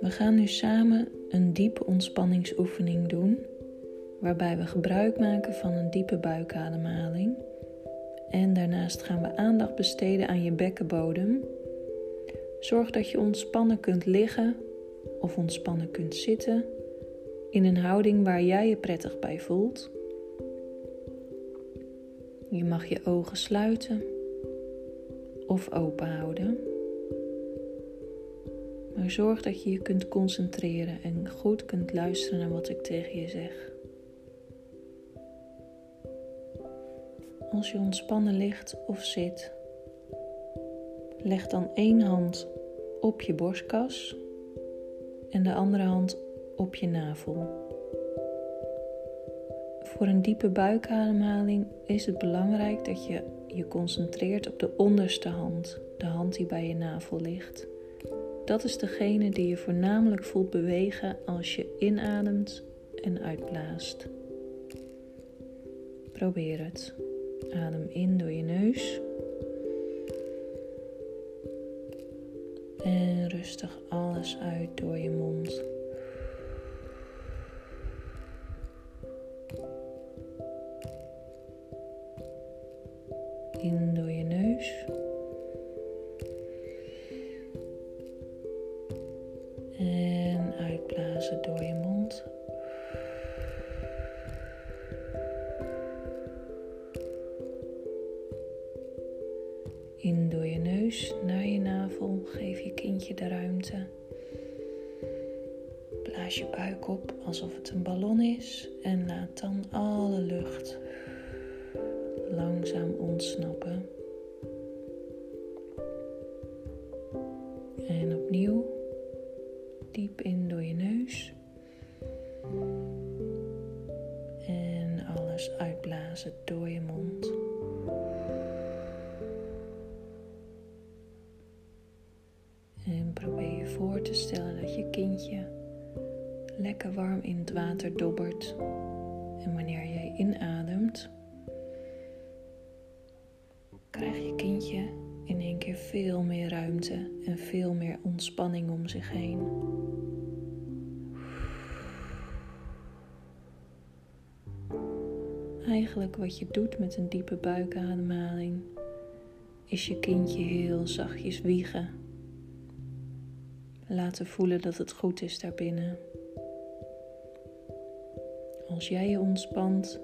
We gaan nu samen een diepe ontspanningsoefening doen, waarbij we gebruik maken van een diepe buikademhaling. En daarnaast gaan we aandacht besteden aan je bekkenbodem. Zorg dat je ontspannen kunt liggen of ontspannen kunt zitten in een houding waar jij je prettig bij voelt. Je mag je ogen sluiten of open houden. Maar zorg dat je je kunt concentreren en goed kunt luisteren naar wat ik tegen je zeg. Als je ontspannen ligt of zit, leg dan één hand op je borstkas en de andere hand op je navel. Voor een diepe buikademhaling is het belangrijk dat je je concentreert op de onderste hand, de hand die bij je navel ligt. Dat is degene die je voornamelijk voelt bewegen als je inademt en uitblaast. Probeer het. Adem in door je neus. En rustig alles uit door je mond. Uitblazen door je mond. In door je neus naar je navel. Geef je kindje de ruimte. Blaas je buik op alsof het een ballon is en laat dan alle lucht langzaam ontsnappen. En opnieuw diep in door je neus. En alles uitblazen door je mond. En probeer je voor te stellen dat je kindje lekker warm in het water dobbert. En wanneer jij inademt, krijg je kindje in één keer veel meer ruimte en veel meer ontspanning om zich heen. Eigenlijk wat je doet met een diepe buikademhaling is je kindje heel zachtjes wiegen. Laten voelen dat het goed is daarbinnen. Als jij je ontspant,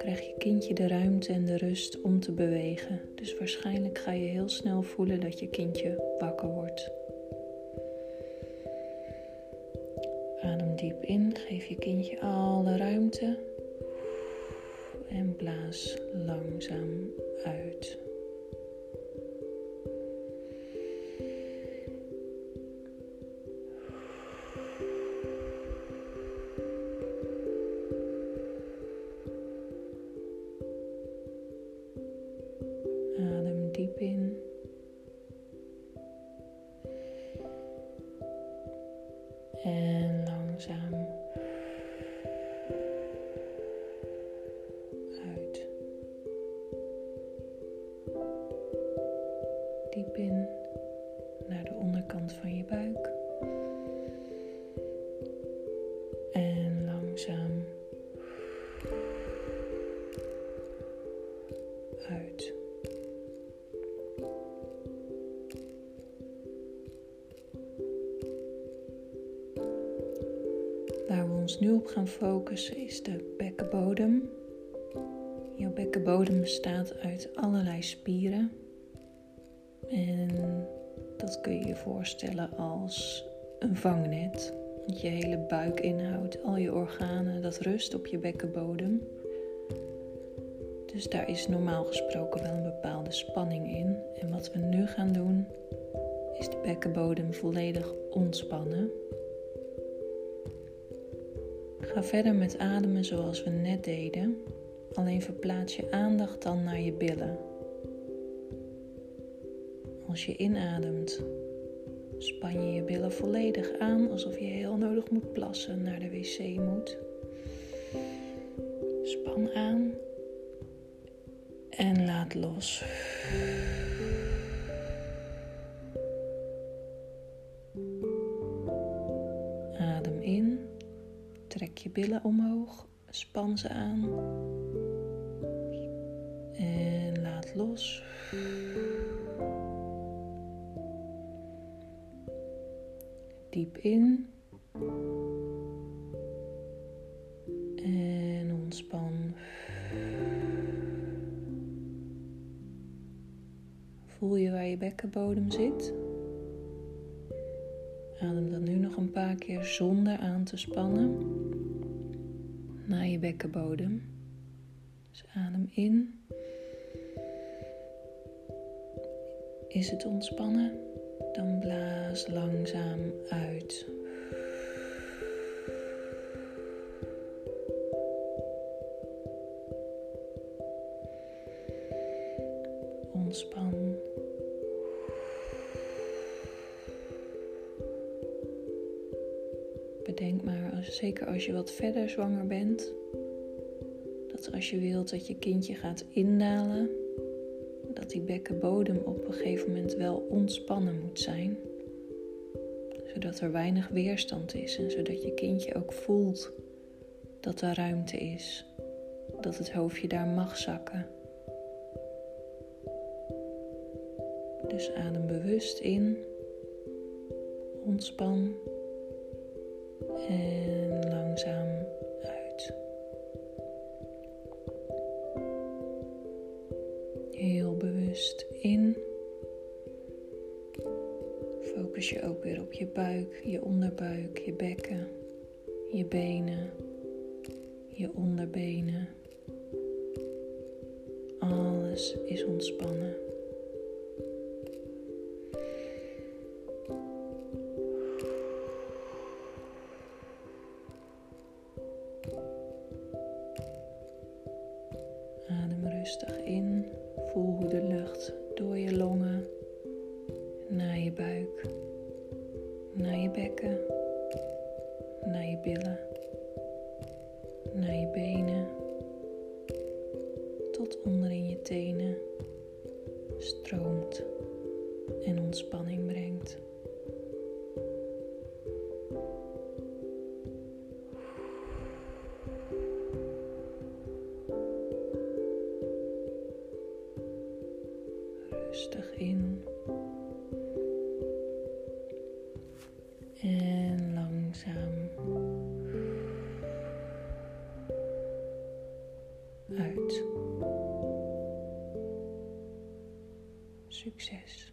krijg je kindje de ruimte en de rust om te bewegen. Dus waarschijnlijk ga je heel snel voelen dat je kindje wakker wordt. Adem diep in, geef je kindje alle ruimte en blaas langzaam uit. Onderkant van je buik. En langzaam uit. Waar we ons nu op gaan focussen is de bekkenbodem. Jouw bekkenbodem bestaat uit allerlei spieren. En dat kun je je voorstellen als een vangnet. Want je hele buikinhoud, al je organen, dat rust op je bekkenbodem. Dus daar is normaal gesproken wel een bepaalde spanning in. En wat we nu gaan doen, is de bekkenbodem volledig ontspannen. Ga verder met ademen zoals we net deden. Alleen verplaats je aandacht dan naar je billen. Als je inademt, span je je billen volledig aan alsof je heel nodig moet plassen, naar de wc moet. Span aan En laat los. Adem in. Trek je billen omhoog. Span ze aan. En laat los. Diep in. En ontspan. Voel je waar je bekkenbodem zit? Adem dan nu nog een paar keer zonder aan te spannen naar je bekkenbodem. Dus adem in. Is het ontspannen? Dan blaas langzaam uit. Ontspan. Bedenk maar, zeker als je wat verder zwanger bent, dat als je wilt dat je kindje gaat indalen, die bekkenbodem op een gegeven moment wel ontspannen moet zijn. Zodat er weinig weerstand is en zodat je kindje ook voelt dat er ruimte is, dat het hoofdje daar mag zakken. Dus adem bewust in, ontspan en langzaam In. Focus je ook weer op je buik, je onderbuik, je bekken, je benen, je onderbenen. Alles is ontspannen. Adem rustig in. Voel hoe de lucht door je longen naar je buik, naar je bekken, naar je billen, uit. Succes.